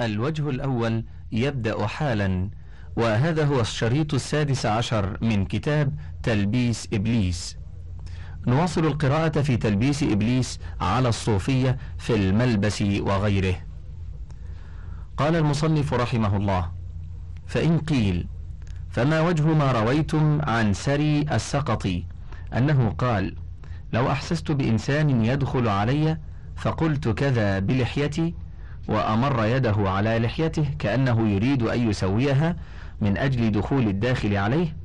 الوجه الأول يبدأ حالا وهذا هو الشريط السادس عشر من كتاب تلبيس إبليس. نواصل القراءة في تلبيس إبليس على الصوفية في الملبس وغيره. قال المصنف رحمه الله فإن قيل فما وجه ما رويتم عن سري السقطي؟ أنه قال لو أحسست بإنسان يدخل علي فقلت كذا بلحيتي وأمر يده على لحيته كأنه يريد أن يسويها من أجل دخول الداخل عليه.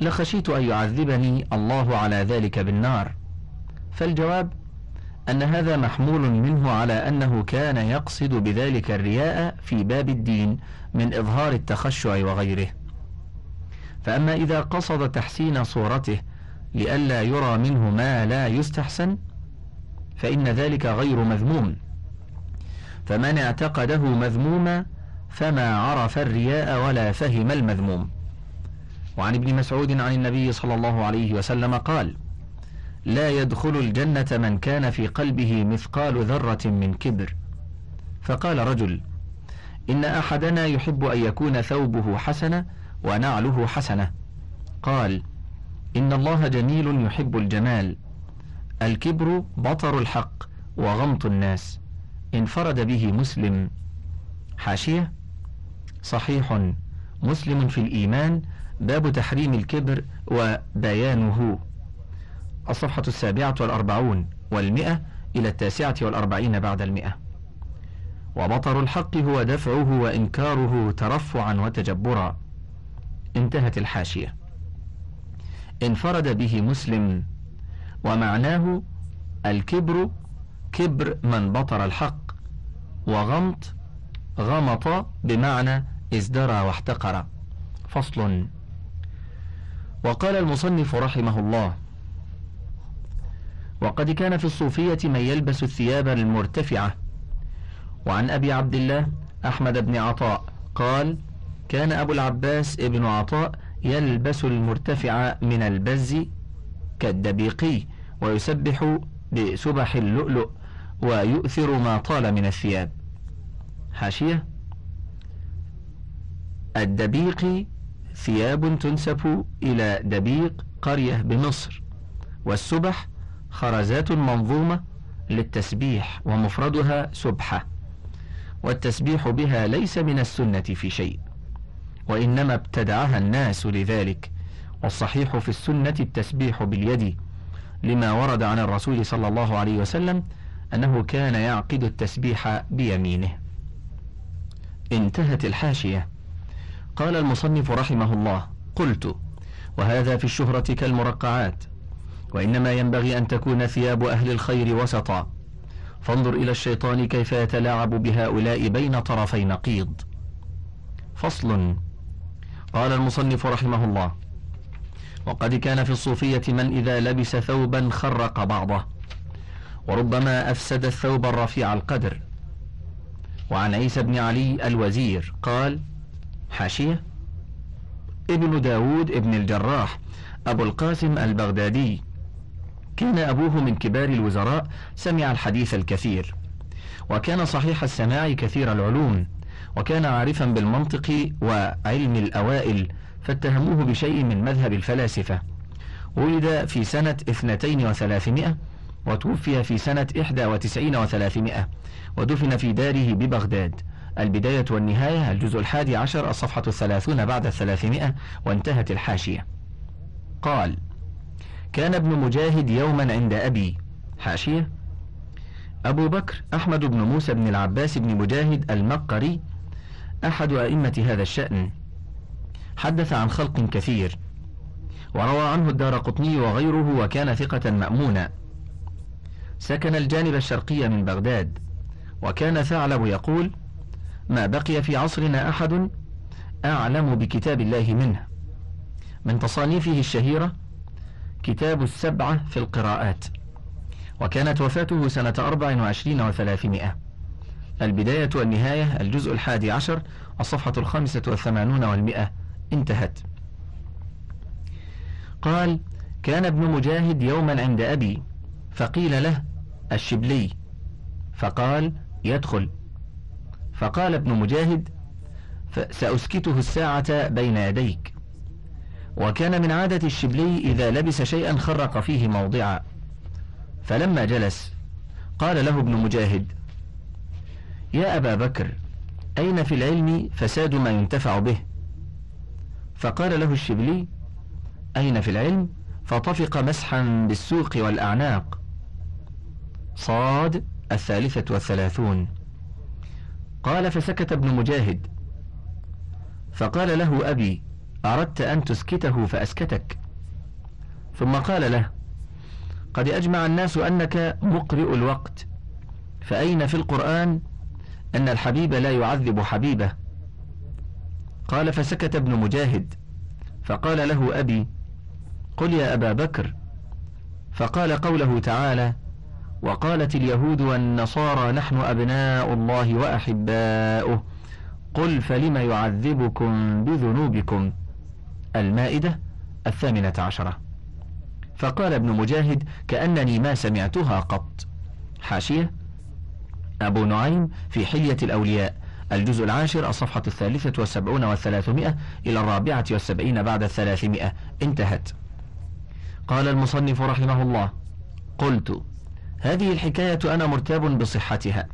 لخشيت أن يعذبني الله على ذلك بالنار. فالجواب أن هذا محمول منه على أنه كان يقصد بذلك الرياء في باب الدين من إظهار التخشع وغيره. فأما إذا قصد تحسين صورته لئلا يرى منه ما لا يستحسن فإن ذلك غير مذموم. فمن اعتقده مذموما فما عرف الرياء ولا فهم المذموم. وعن ابن مسعود عن النبي صلى الله عليه وسلم قال لا يدخل الجنة من كان في قلبه مثقال ذرة من كبر. فقال رجل إن أحدنا يحب أن يكون ثوبه حسنة ونعله حسنة. قال إن الله جميل يحب الجمال الكبر بطر الحق وغمط الناس. انفرد به مسلم حاشية. صحيح مسلم في الإيمان باب تحريم الكبر وبيانه. الصفحة السابعة والأربعون والمئة إلى التاسعة والأربعين بعد المئة. وبطر الحق هو دفعه وإنكاره ترفعا وتجبرا. انتهت الحاشية. انفرد به مسلم ومعناه الكبر كبر من بطر الحق وغمط غمط بمعنى ازدرى واحتقر. فصل. وقال المصنف رحمه الله وقد كان في الصوفية من يلبس الثياب المرتفعة. وعن أبي عبد الله أحمد بن عطاء قال كان أبو العباس ابن عطاء يلبس المرتفع من البز كالدبيقي ويسبح بسبح اللؤلؤ. ويؤثر ما طال من الثياب. حاشية. الدبيق ثياب تنسب إلى دبيق قرية بمصر والسبح خرزات منظومة للتسبيح ومفردها سبحة والتسبيح بها ليس من السنة في شيء وإنما ابتدعها الناس لذلك والصحيح في السنة التسبيح باليد لما ورد عن الرسول صلى الله عليه وسلم أنه كان يعقد التسبيح بيمينه. انتهت الحاشية. قال المصنف رحمه الله قلت وهذا في الشهرة كالمرقعات وإنما ينبغي أن تكون ثياب أهل الخير وسطا. فانظر إلى الشيطان كيف يتلاعب بهؤلاء بين طرفي نقيض. فصل. قال المصنف رحمه الله وقد كان في الصوفية من إذا لبس ثوبا خرق بعضه. وربما أفسد الثوب الرفيع القدر. وعن عيسى بن علي الوزير قال حاشية. ابن داود ابن الجراح أبو القاسم البغدادي. كان أبوه من كبار الوزراء سمع الحديث الكثير. وكان صحيح السماع كثير العلوم. وكان عارفا بالمنطق وعلم الأوائل فاتهموه بشيء من مذهب الفلاسفة. ولد في سنة اثنتين وثلاثمائة وتوفي في سنة إحدى وتسعين وثلاثمائة ودفن في داره ببغداد. البداية والنهاية الجزء الحادي عشر الصفحة الثلاثون بعد الثلاثمائة وانتهت الحاشية. قال كان ابن مجاهد يوما عند أبي. حاشية أبو بكر أحمد بن موسى بن العباس بن مجاهد المقري أحد أئمة هذا الشأن. حدث عن خلق كثير وروى عنه الدار قطني وغيره وكان ثقة مأمونا. سكن الجانب الشرقي من بغداد وكان ثعلب يقول ما بقي في عصرنا أحد أعلم بكتاب الله منه. من تصانيفه الشهيرة كتاب السبعة في القراءات وكانت وفاته سنة أربع وعشرين وثلاثمائة. البداية والنهاية الجزء الحادي عشر الصفحة الخامسة والثمانون والمئة. انتهت. قال كان ابن مجاهد يوما عند أبي فقيل له الشبلي. فقال يدخل. فقال ابن مجاهد سأسكته الساعة بين يديك. وكان من عادة الشبلي إذا لبس شيئا خرق فيه موضعا. فلما جلس قال له ابن مجاهد يا أبا بكر أين في العلم فساد ما ينتفع به؟ فقال له الشبلي أين في العلم؟ فطفق مسحا بالسوق والأعناق. صاد الثالثة والثلاثون. قال فسكت ابن مجاهد. فقال له أبي أردت أن تسكته فأسكتك. ثم قال له قد أجمع الناس أنك مقرئ الوقت فأين في القرآن أن الحبيب لا يعذب حبيبه؟ قال فسكت ابن مجاهد. فقال له أبي قل يا أبا بكر. فقال قوله تعالى وقالت اليهود والنصارى نحن أبناء الله وأحباؤه. قل فلم يعذبكم بذنوبكم؟ المائدة الثامنة عشرة. فقال ابن مجاهد كأنني ما سمعتها قط. حاشية. أبو نعيم في حلية الأولياء. الجزء العاشر الصفحة الثالثة والسبعون والثلاثمائة إلى الرابعة والسبعين بعد الثلاثمائة. انتهت. قال المصنف رحمه الله قلت هذه الحكاية أنا مرتاب بصحتها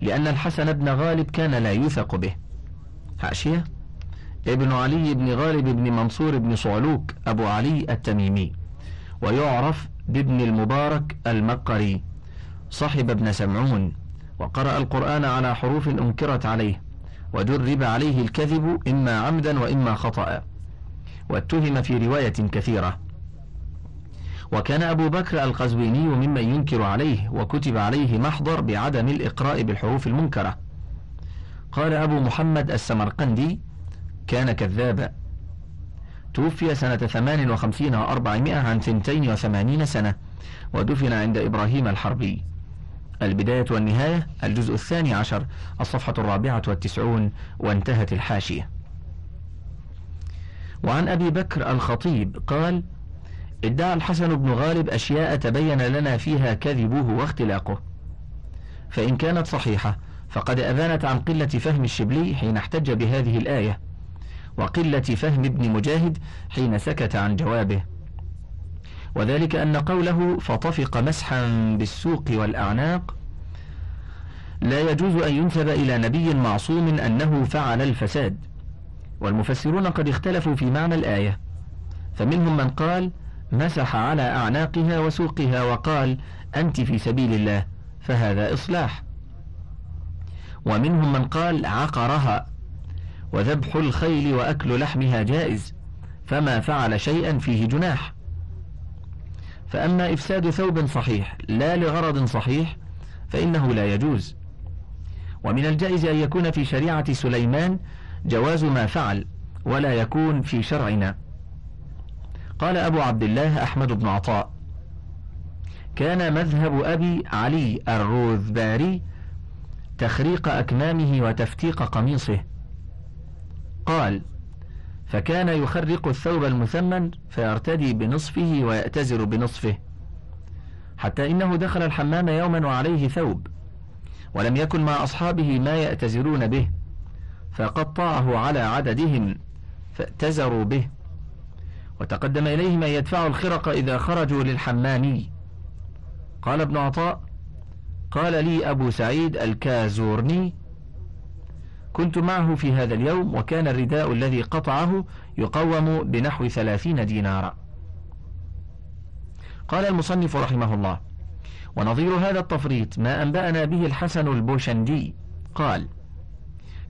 لأن الحسن بن غالب كان لا يوثق به. حاشية ابن علي بن غالب بن منصور بن صعلوك أبو علي التميمي ويعرف بابن المبارك المقري صاحب ابن سمعون وقرأ القرآن على حروف أنكرت عليه ودرب عليه الكذب إما عمدا وإما خطأ واتهم في رواية كثيرة. وكان أبو بكر القزويني ممن ينكر عليه وكتب عليه محضر بعدم الإقراء بالحروف المنكرة. قال أبو محمد السمرقندي كان كذابا. توفي سنة ثمان وخمسين وأربعمائة عن ثنتين وثمانين سنة ودفن عند إبراهيم الحربي. البداية والنهاية الجزء الثاني عشر الصفحة الرابعة والتسعون وانتهت الحاشية. وعن أبي بكر الخطيب قال ادعى الحسن بن غالب أشياء تبين لنا فيها كذبه واختلاقه. فإن كانت صحيحة فقد أبانت عن قلة فهم الشبلي حين احتج بهذه الآية وقلة فهم ابن مجاهد حين سكت عن جوابه. وذلك أن قوله فطفق مسحا بالسوق والأعناق لا يجوز أن ينسب إلى نبي معصوم أنه فعل الفساد. والمفسرون قد اختلفوا في معنى الآية فمنهم من قال مسح على أعناقها وسوقها وقال أنت في سبيل الله فهذا إصلاح. ومنهم من قال عقرها. وذبح الخيل وأكل لحمها جائز فما فعل شيئا فيه جناح. فأما إفساد ثوب صحيح لا لغرض صحيح فإنه لا يجوز. ومن الجائز أن يكون في شريعة سليمان جواز ما فعل ولا يكون في شرعنا. قال أبو عبد الله أحمد بن عطاء. كان مذهب أبي علي الروذباري تخريق أكمامه وتفتيق قميصه. قال فكان يخرق الثوب المثمن فيرتدي بنصفه ويأتزر بنصفه حتى إنه دخل الحمام يوما وعليه ثوب ولم يكن مع أصحابه ما يأتزرون به فقطعه على عددهم فأتزروا به. وتقدم إليه من يدفع الخرق إذا خرجوا للحمام. قال ابن عطاء قال لي أبو سعيد الكازورني كنت معه في هذا اليوم وكان الرداء الذي قطعه يقوم بنحو ثلاثين دينارا. قال المصنف رحمه الله ونظير هذا التفريط ما أنبأنا به الحسن البوشندي. قال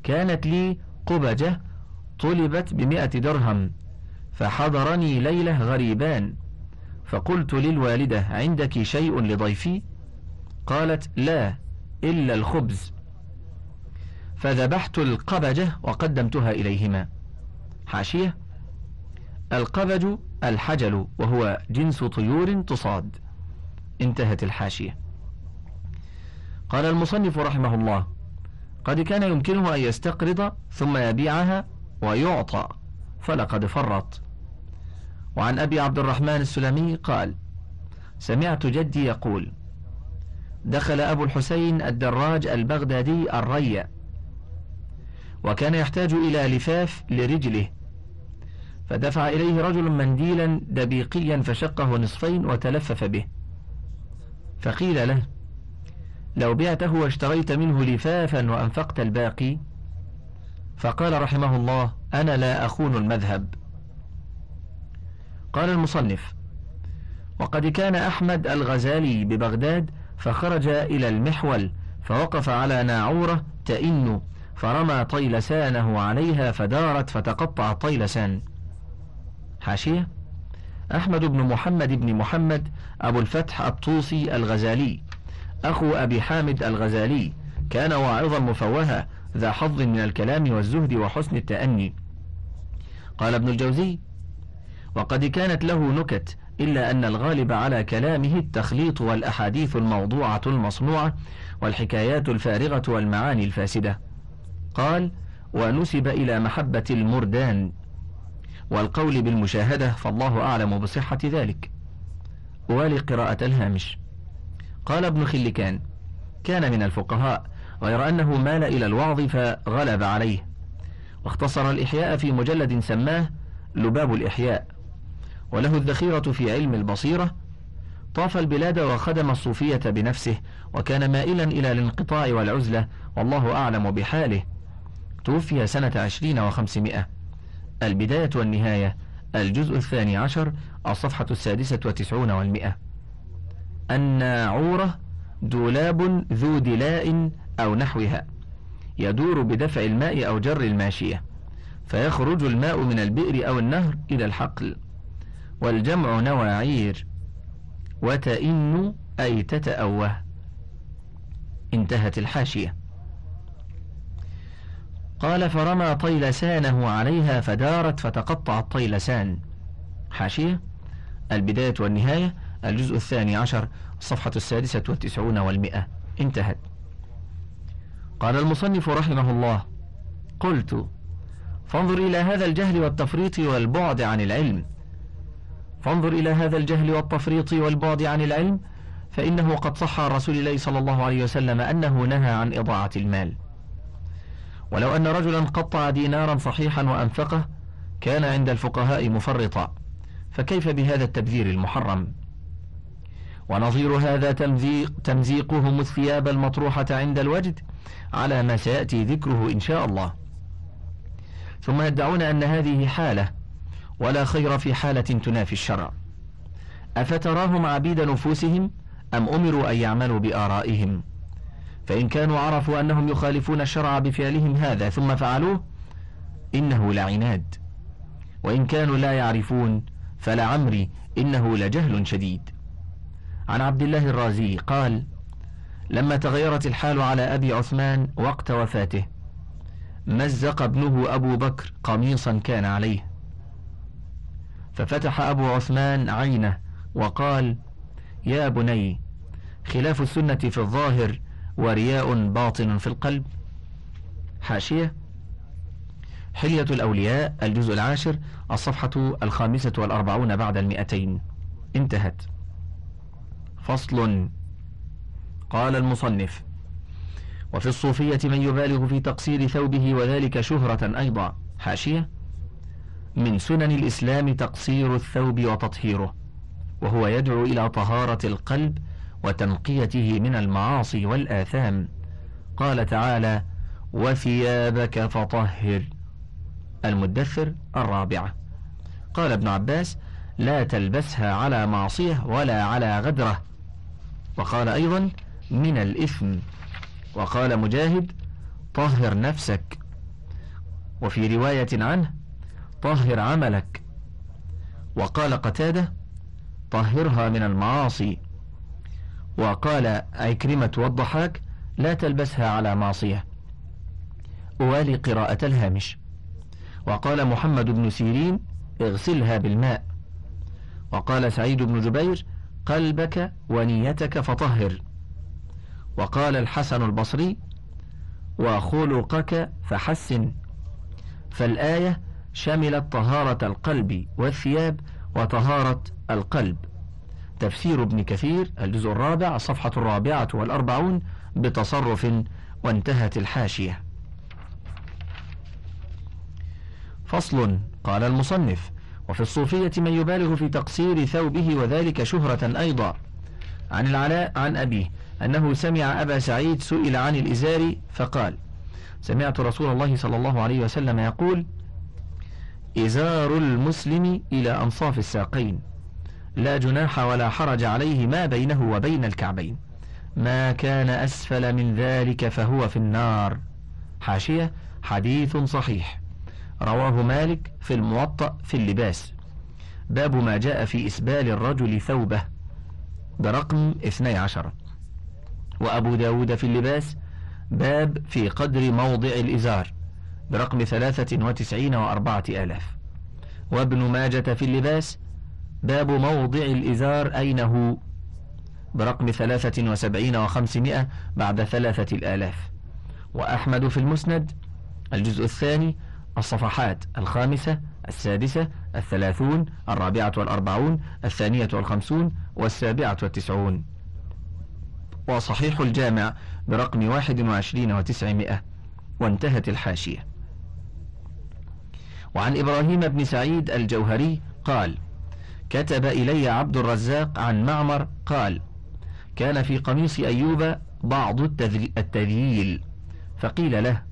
كانت لي قبجة طلبت بمئة درهم. فحضرني ليلة غريبان. فقلت للوالدة عندك شيء لضيفي؟ قالت لا إلا الخبز. فذبحت القبجة وقدمتها إليهما. حاشية. القبج الحجل وهو جنس طيور تصاد. انتهت الحاشية. قال المصنف رحمه الله قد كان يمكنه أن يستقرض ثم يبيعها ويعطى فلقد فرط. وعن أبي عبد الرحمن السلمي قال سمعت جدي يقول دخل أبو الحسين الدراج البغدادي الري وكان يحتاج إلى لفاف لرجله فدفع إليه رجل منديلا دبيقيا فشقه نصفين وتلفف به فقيل له لو بعته واشتريت منه لفافا وأنفقت الباقي؟ فقال رحمه الله أنا لا أخون المذهب. قال المصنف. وقد كان أحمد الغزالي ببغداد فخرج إلى المحول فوقف على ناعورة تئن فرمى طيلسانه عليها فدارت فتقطع الطيلسان حاشية. أحمد بن محمد بن محمد أبو الفتح الطوسي الغزالي. أخو أبي حامد الغزالي. كان واعظا مفوها ذا حظ من الكلام والزهد وحسن التأني. قال ابن الجوزي وقد كانت له نكت إلا أن الغالب على كلامه التخليط والأحاديث الموضوعة المصنوعة والحكايات الفارغة والمعاني الفاسدة. قال ونسب إلى محبة المردان والقول بالمشاهدة فالله أعلم بصحة ذلك. وألي قراءة الهامش. قال ابن خلكان كان من الفقهاء غير أنه مال إلى الوعظ فغلب عليه واختصر الإحياء في مجلد سماه لباب الإحياء. وله الذخيرة في علم البصيرة. طاف البلاد وخدم الصوفية بنفسه وكان مائلا إلى الانقطاع والعزلة. والله أعلم بحاله. توفي سنة عشرين وخمسمائة. البداية والنهاية. الجزء الثاني عشر. الصفحة السادسة وتسعون والمئة. الناعورة دولاب ذو دلاء أو نحوها. يدور بدفع الماء أو جر الماشية. فيخرج الماء من البئر أو النهر إلى الحقل. والجمع نواعير. وتئن أي تتأوه. انتهت الحاشية. قال فرمى طيلسانه عليها فدارت فتقطع الطيلسان. حاشية. البداية والنهاية. الجزء الثاني عشر. الصفحة السادسة والتسعون والمئة. انتهت. قال المصنف رحمه الله قلت فانظر إلى هذا الجهل والتفريط والبعد عن العلم. فانظر إلى هذا الجهل والتفريط والبعد عن العلم فإنه قد صح عن رسول الله صلى الله عليه وسلم أنه نهى عن إضاعة المال. ولو أن رجلا قطع دينارا صحيحا وأنفقه كان عند الفقهاء مفرطا. فكيف بهذا التبذير المحرم؟ ونظير هذا تمزيق تمزيقهم الثياب المطروحة عند الوجد على ما سيأتي ذكره إن شاء الله. ثم يدعون أن هذه حالة ولا خير في حالة تنافي الشرع. أفتراهم عبيد نفوسهم أم أمروا أن يعملوا بآرائهم؟ فإن كانوا عرفوا أنهم يخالفون الشرع بفعلهم هذا ثم فعلوه إنه لعناد. وإن كانوا لا يعرفون فلعمري إنه لجهل شديد. عن عبد الله الرازي قال لما تغيرت الحال على أبي عثمان وقت وفاته مزق ابنه أبو بكر قميصا كان عليه. ففتح أبو عثمان عينه وقال يا بني خلاف السنة في الظاهر ورياء باطن في القلب. حاشية. حلية الأولياء الجزء العاشر الصفحة الخامسة والأربعون بعد المئتين. انتهت. فصل. قال المصنف وفي الصوفية من يبالغ في تقصير ثوبه وذلك شهرة أيضا. حاشية. من سنن الإسلام تقصير الثوب وتطهيره وهو يدعو إلى طهارة القلب وتنقيته من المعاصي والآثام. قال تعالى وثيابك فطهر. المدثر الرابعة. قال ابن عباس لا تلبسها على معصية ولا على غدرة. وقال أيضا من الإثم. وقال مجاهد طهر نفسك. وفي رواية عنه طهر عملك. وقال قتادة طهرها من المعاصي. وقال عكرمة والضحاك لا تلبسها على معصية. أوالي قراءة الهامش. وقال محمد بن سيرين اغسلها بالماء. وقال سعيد بن جبير قلبك ونيتك فطهر. وقال الحسن البصري وخلقك فحسن. فالآية شملت طهارة القلب والثياب وطهارة القلب. تفسير ابن كثير الجزء الرابع الصفحة الرابعة والأربعون بتصرف وانتهت الحاشية. فصل قال المصنف وفي الصوفية من يبالغ في تقصير ثوبه وذلك شهرة أيضا. عن العلاء عن أبيه أنه سمع أبا سعيد سئل عن الإزار فقال سمعت رسول الله صلى الله عليه وسلم يقول إزار المسلم إلى أنصاف الساقين. لا جناح ولا حرج عليه ما بينه وبين الكعبين. ما كان أسفل من ذلك فهو في النار. حاشية حديث صحيح. رواه مالك في الموطأ في اللباس. باب ما جاء في إسبال الرجل ثوبه. برقم 12 وأبو داود في اللباس. باب في قدر موضع الإزار. برقم ثلاثة وتسعين وأربعة آلاف. وابن ماجة في اللباس باب موضع الإزار أين هو برقم ثلاثة وسبعين وخمسمائة بعد ثلاثة الآلاف. وأحمد في المسند الجزء الثاني الصفحات الخامسة السادسة الثلاثون الرابعة والأربعون الثانية والخمسون والسابعة والتسعون. وصحيح الجامع برقم واحد وعشرين وتسعمائة وانتهت الحاشية. وعن إبراهيم بن سعيد الجوهري قال كتب إلي عبد الرزاق عن معمر قال كان في قميص أيوب بعض التذييل فقيل له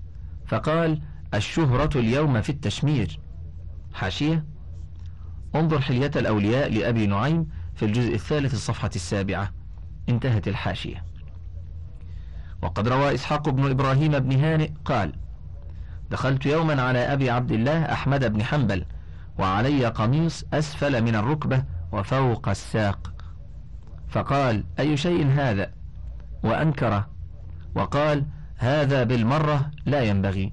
فقال الشهرة اليوم في التشمير. حاشية انظر حلية الأولياء لأبي نعيم في الجزء الثالث الصفحة السابعة. انتهت الحاشية. وقد روى إسحاق بن إبراهيم بن هانئ قال دخلت يوما على أبي عبد الله أحمد بن حنبل وعلي قميص أسفل من الركبة وفوق الساق. فقال أي شيء هذا؟ وأنكره وقال هذا بالمرة لا ينبغي.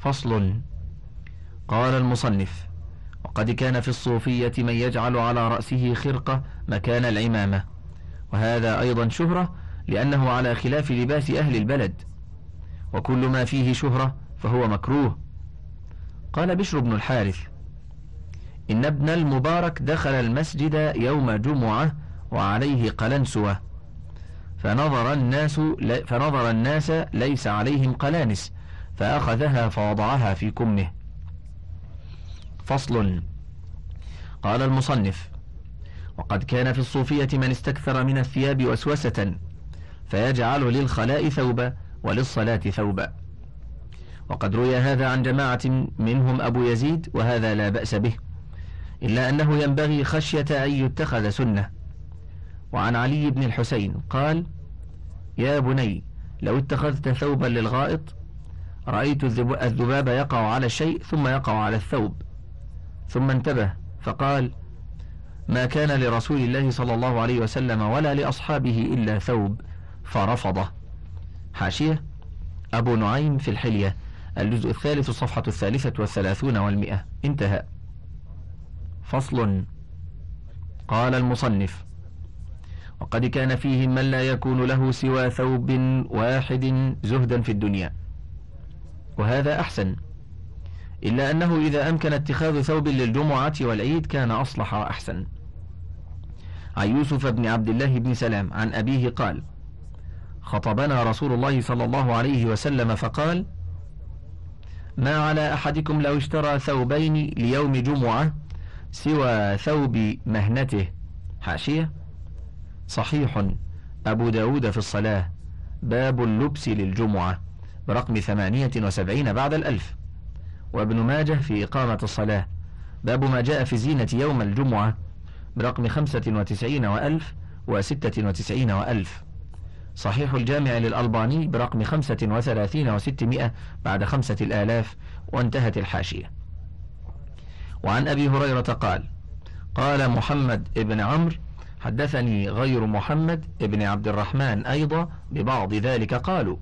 فصل. قال المصنف وقد كان في الصوفية من يجعل على رأسه خرقة مكان العمامة. وهذا أيضا شهرة لأنه على خلاف لباس أهل البلد. وكل ما فيه شهرة فهو مكروه. قال بشر بن الحارث إن ابن المبارك دخل المسجد يوم جمعة وعليه قلنسوة فنظر الناس فنظر الناس ليس عليهم قلانس فأخذها فوضعها في كمه. فصل. قال المصنف وقد كان في الصوفية من استكثر من الثياب وسوسة فيجعل للخلاء ثوبا وللصلاة ثوبا. وقد روي هذا عن جماعة منهم أبو يزيد وهذا لا بأس به إلا أنه ينبغي خشية أن يتخذ سنة. وعن علي بن الحسين قال يا بني لو اتخذت ثوبا للغائط رأيت الذباب يقع على الشيء ثم يقع على الثوب. ثم انتبه فقال ما كان لرسول الله صلى الله عليه وسلم ولا لأصحابه إلا ثوب فرفضه. حاشية. أبو نعيم في الحلية الجزء الثالث الصفحة الثالثة والثلاثون والمئة. انتهى. فصل. قال المصنف وقد كان فيهم من لا يكون له سوى ثوب واحد زهدا في الدنيا. وهذا أحسن. إلا أنه إذا أمكن اتخاذ ثوب للجمعة والعيد كان أصلح وأحسن. عن يوسف بن عبد الله بن سلام عن أبيه قال خطبنا رسول الله صلى الله عليه وسلم فقال ما على أحدكم لو اشترى ثوبين ليوم جمعة سوى ثوب مهنته؟ حاشية. صحيح. أبو داود في الصلاة. باب اللبس للجمعة برقم ثمانية وسبعين بعد الألف. وابن ماجه في إقامة الصلاة. باب ما جاء في زينة يوم الجمعة برقم خمسة وتسعين وألف وستة وتسعين وألف. صحيح الجامع للألباني برقم خمسة وثلاثين وستمائة بعد خمسة الآلاف وانتهت الحاشية. وعن أبي هريرة قال قال محمد ابن عمرو حدثني غير محمد ابن عبد الرحمن أيضا ببعض ذلك قالوا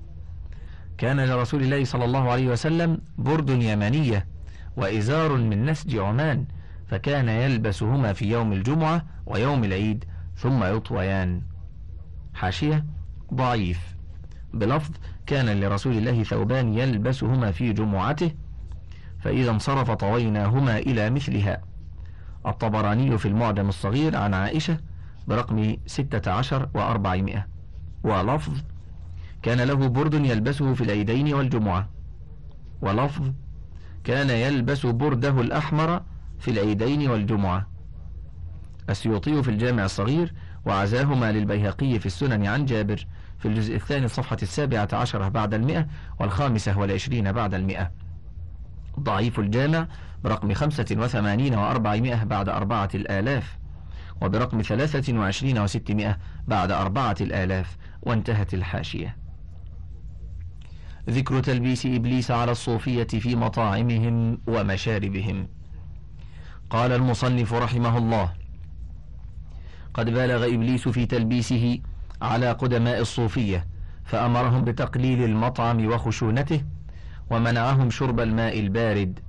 كان لرسول الله صلى الله عليه وسلم برد يمنية وإزار من نسج عمان فكان يلبسهما في يوم الجمعة ويوم العيد ثم يطويان. حاشية ضعيف. بلفظ كان لرسول الله ثوبان يلبسهما في جمعته فإذا انصرف طويناهما إلى مثلها. الطبراني في المعجم الصغير عن عائشة برقم ستة عشر وأربعمائة. ولفظ كان له برد يلبسه في العيدين والجمعة. ولفظ كان يلبس برده الأحمر في العيدين والجمعة. السيوطي في الجامع الصغير وعزاهما للبيهقي في السنن عن جابر في الجزء الثاني الصفحة السابعة عشرة بعد المئة والخامسة والعشرين بعد المئة. ضعيف الجامع برقم خمسة وثمانين وأربعمائة بعد أربعة الآلاف وبرقم ثلاثة وعشرين وستمائة بعد أربعة الآلاف وانتهت الحاشية. ذكر تلبيس إبليس على الصوفية في مطاعمهم ومشاربهم. قال المصنف رحمه الله قد بالغ إبليس في تلبيسه على قدماء الصوفية فأمرهم بتقليل المطعم وخشونته ومنعهم شرب الماء البارد.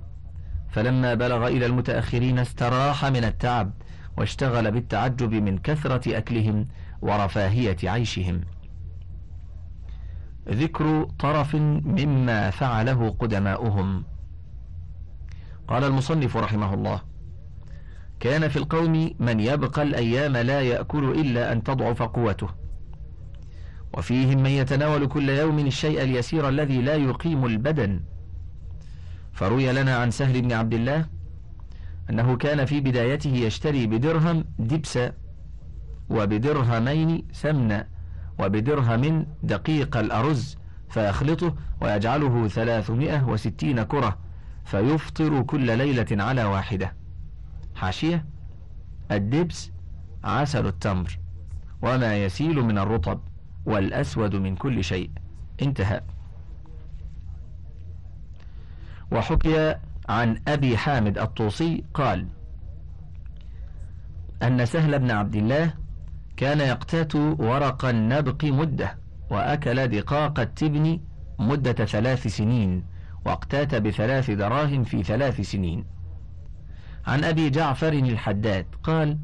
فلما بلغ إلى المتأخرين استراح من التعب واشتغل بالتعجب من كثرة أكلهم ورفاهية عيشهم. ذكر طرف مما فعله قدماؤهم. قال المصنف رحمه الله كان في القوم من يبقى الأيام لا يأكل إلا أن تضعف قوته. وفيهم من يتناول كل يوم الشيء اليسير الذي لا يقيم البدن. فروي لنا عن سهل بن عبد الله أنه كان في بدايته يشتري بدرهم دبسا وبدرهمين سمنة وبدرهم دقيق الأرز فيخلطه ويجعله ثلاثمائة وستين كرة فيفطر كل ليلة على واحدة. حاشية الدبس عسل التمر وما يسيل من الرطب والأسود من كل شيء. انتهى. وحكي عن أبي حامد الطوسي قال أن سهل بن عبد الله كان يقتات ورق النبق مدة وأكل دقاق التبن مدة ثلاث سنين واقتات بثلاث دراهم في ثلاث سنين. عن أبي جعفر الحداد قال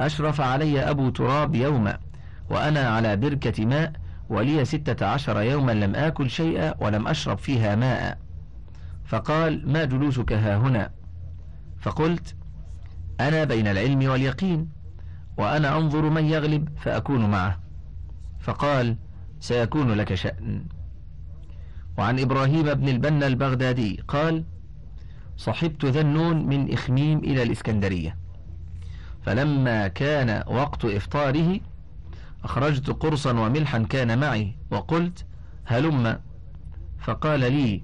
أشرف علي أبو تراب يوما وأنا على بركة ماء ولي ستة عشر يوما لم آكل شيئا ولم أشرب فيها ماء. فقال ما جلوسك ها هنا؟ فقلت أنا بين العلم واليقين وأنا أنظر من يغلب فأكون معه. فقال سيكون لك شأن. وعن إبراهيم بن البنا البغدادي قال صحبت ذنون من إخميم إلى الإسكندرية. فلما كان وقت إفطاره أخرجت قرصا وملحا كان معي وقلت هلم. فقال لي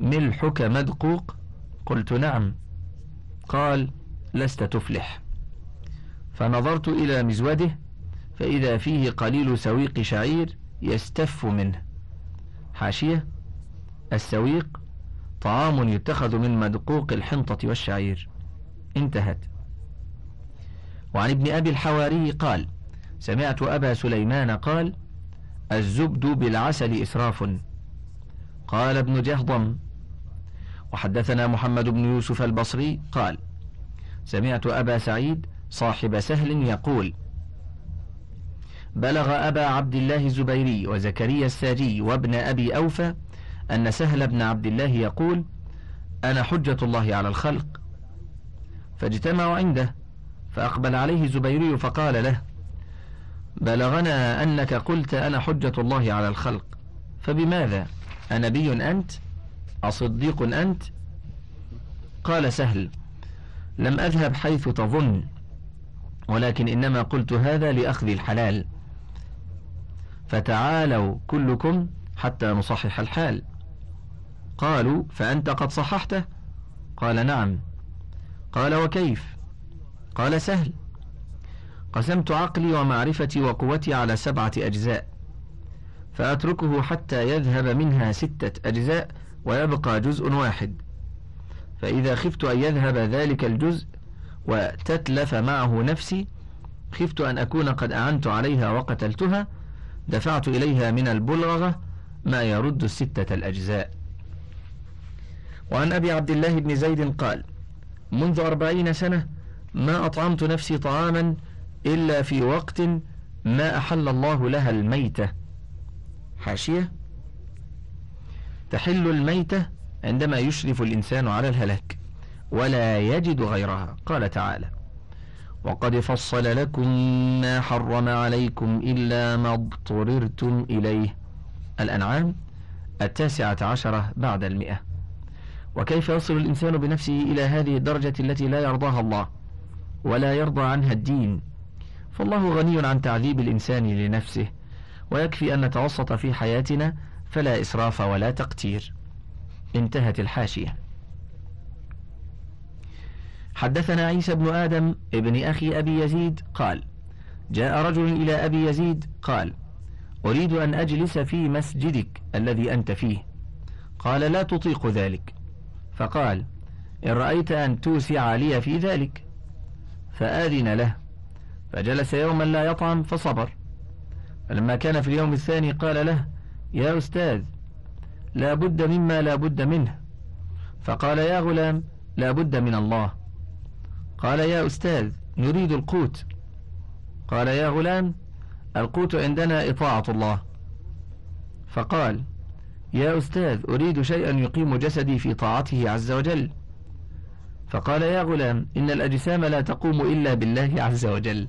ملحك مدقوق؟ قلت نعم. قال لست تفلح. فنظرت إلى مزوده فإذا فيه قليل سويق شعير يستف منه. حاشية السويق طعام يتخذ من مدقوق الحنطة والشعير. انتهت. وعن ابن أبي الحواري قال سمعت أبا سليمان قال الزبد بالعسل إسراف. قال ابن جهضم وحدثنا محمد بن يوسف البصري قال سمعت أبا سعيد صاحب سهل يقول بلغ أبا عبد الله الزبيري وزكريا الساجي وابن أبي أوفى أن سهل بن عبد الله يقول أنا حجة الله على الخلق. فاجتمعوا عنده فأقبل عليه الزبيري فقال له بلغنا أنك قلت أنا حجة الله على الخلق. فبماذا؟ أنبي أنت؟ أصديق أنت؟ قال سهل لم أذهب حيث تظن ولكن إنما قلت هذا لأخذ الحلال. فتعالوا كلكم حتى نصحح الحال. قالوا فأنت قد صححته؟ قال نعم. قال وكيف؟ قال سهل. قسمت عقلي ومعرفتي وقوتي على سبعة أجزاء فأتركه حتى يذهب منها ستة أجزاء ويبقى جزء واحد. فإذا خفت أن يذهب ذلك الجزء وتتلف معه نفسي خفت أن أكون قد أعنت عليها وقتلتها دفعت إليها من البلغة ما يرد الستة الأجزاء. وعن أبي عبد الله بن زيد قال منذ أربعين سنة ما أطعمت نفسي طعاما إلا في وقت ما أحل الله لها الميتة. حاشية؟ تحل الميتة عندما يشرف الإنسان على الهلاك ولا يجد غيرها. قال تعالى وقد فصل لكم ما حرم عليكم إلا ما اضطررتم إليه. الأنعام التاسعة عشرة بعد المئة. وكيف يصل الإنسان بنفسه إلى هذه الدرجة التي لا يرضاها الله ولا يرضى عنها الدين؟ فالله غني عن تعذيب الإنسان لنفسه ويكفي أن نتوسط في حياتنا فلا إسراف ولا تقتير. انتهت الحاشية. حدثنا عيسى بن آدم ابن أخي أبي يزيد قال جاء رجل إلى أبي يزيد قال أريد أن أجلس في مسجدك الذي أنت فيه. قال لا تطيق ذلك. فقال إن رأيت أن توسع لي في ذلك فآذن له فجلس يوما لا يطعم فصبر. فلما كان في اليوم الثاني قال له يا أستاذ لا بد مما لا بد منه. فقال يا غلام لا بد من الله. قال يا أستاذ نريد القوت. قال يا غلام القوت عندنا إطاعة الله. فقال يا أستاذ أريد شيئا يقيم جسدي في طاعته عز وجل. فقال يا غلام إن الأجسام لا تقوم إلا بالله عز وجل.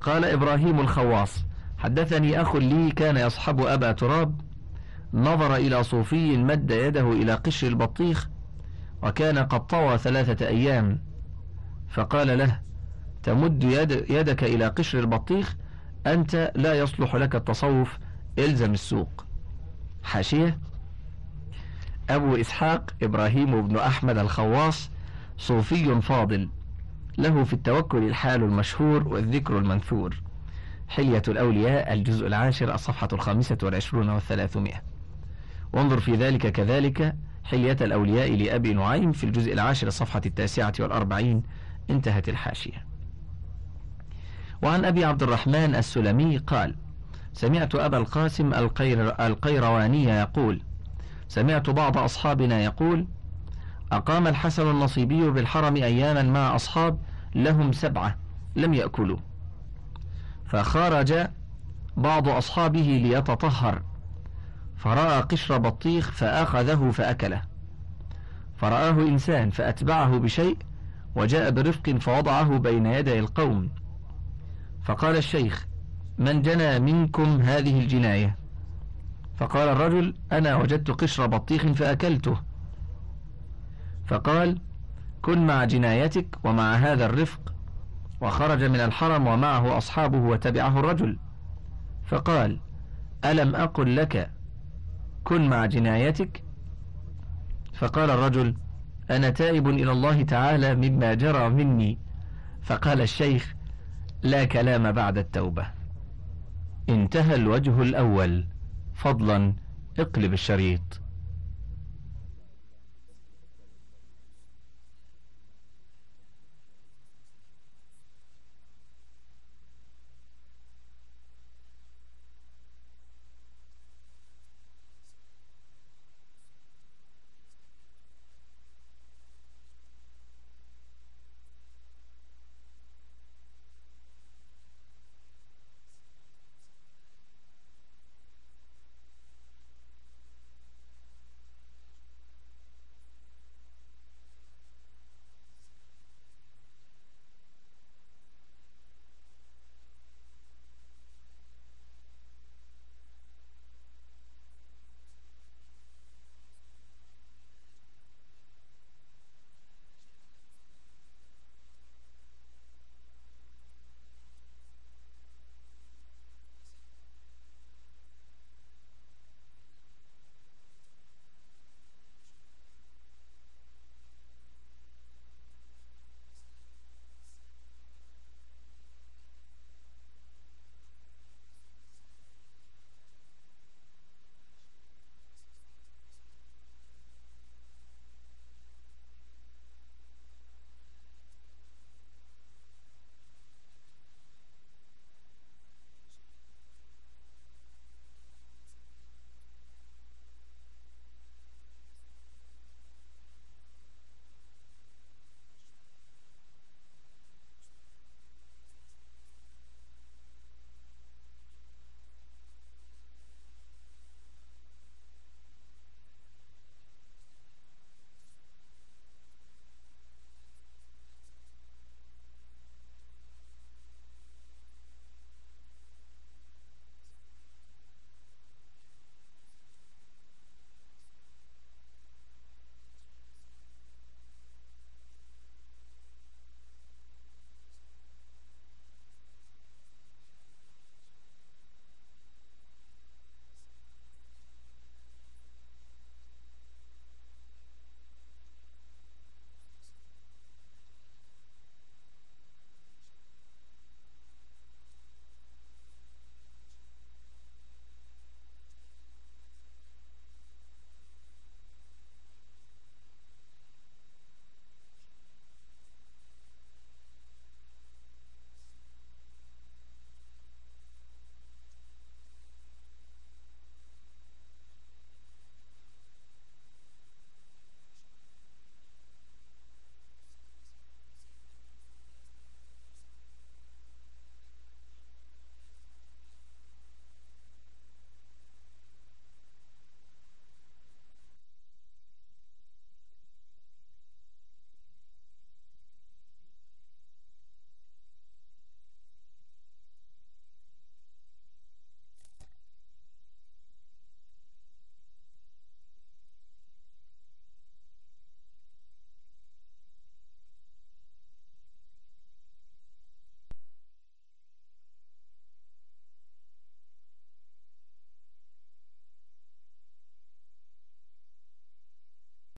قال إبراهيم الخواص حدثني أخ لي كان يصحب أبا تراب نظر إلى صوفي مد يده إلى قشر البطيخ وكان قد طوى ثلاثة أيام. فقال له تمد يد يدك إلى قشر البطيخ أنت لا يصلح لك التصوف إلزم السوق. حاشية. أبو إسحاق إبراهيم بن أحمد الخواص صوفي فاضل. له في التوكل الحال المشهور والذكر المنثور. حلية الأولياء الجزء العاشر الصفحة الخامسة والعشرون والثلاثمائة. وانظر في ذلك كذلك حلية الأولياء لأبي نعيم في الجزء العاشر الصفحة التاسعة والأربعين. انتهت الحاشية. وعن أبي عبد الرحمن السلمي قال سمعت أبا القاسم القير القيرواني يقول سمعت بعض أصحابنا يقول أقام الحسن النصيبي بالحرم أياما مع أصحاب لهم سبعة لم يأكلوا. فخرج بعض أصحابه ليتطهر. فرأى قشر بطيخ فأخذه فأكله. فرآه إنسان فأتبعه بشيء وجاء برفق فوضعه بين يدي القوم. فقال الشيخ من جنى منكم هذه الجناية؟ فقال الرجل أنا وجدت قشر بطيخ فأكلته. فقال كن مع جنايتك ومع هذا الرفق وخرج من الحرم ومعه أصحابه وتبعه الرجل. فقال ألم أقل لك كن مع جنايتك؟ فقال الرجل أنا تائب إلى الله تعالى مما جرى مني. فقال الشيخ لا كلام بعد التوبة. انتهى الوجه الأول. فضلا اقلب الشريط.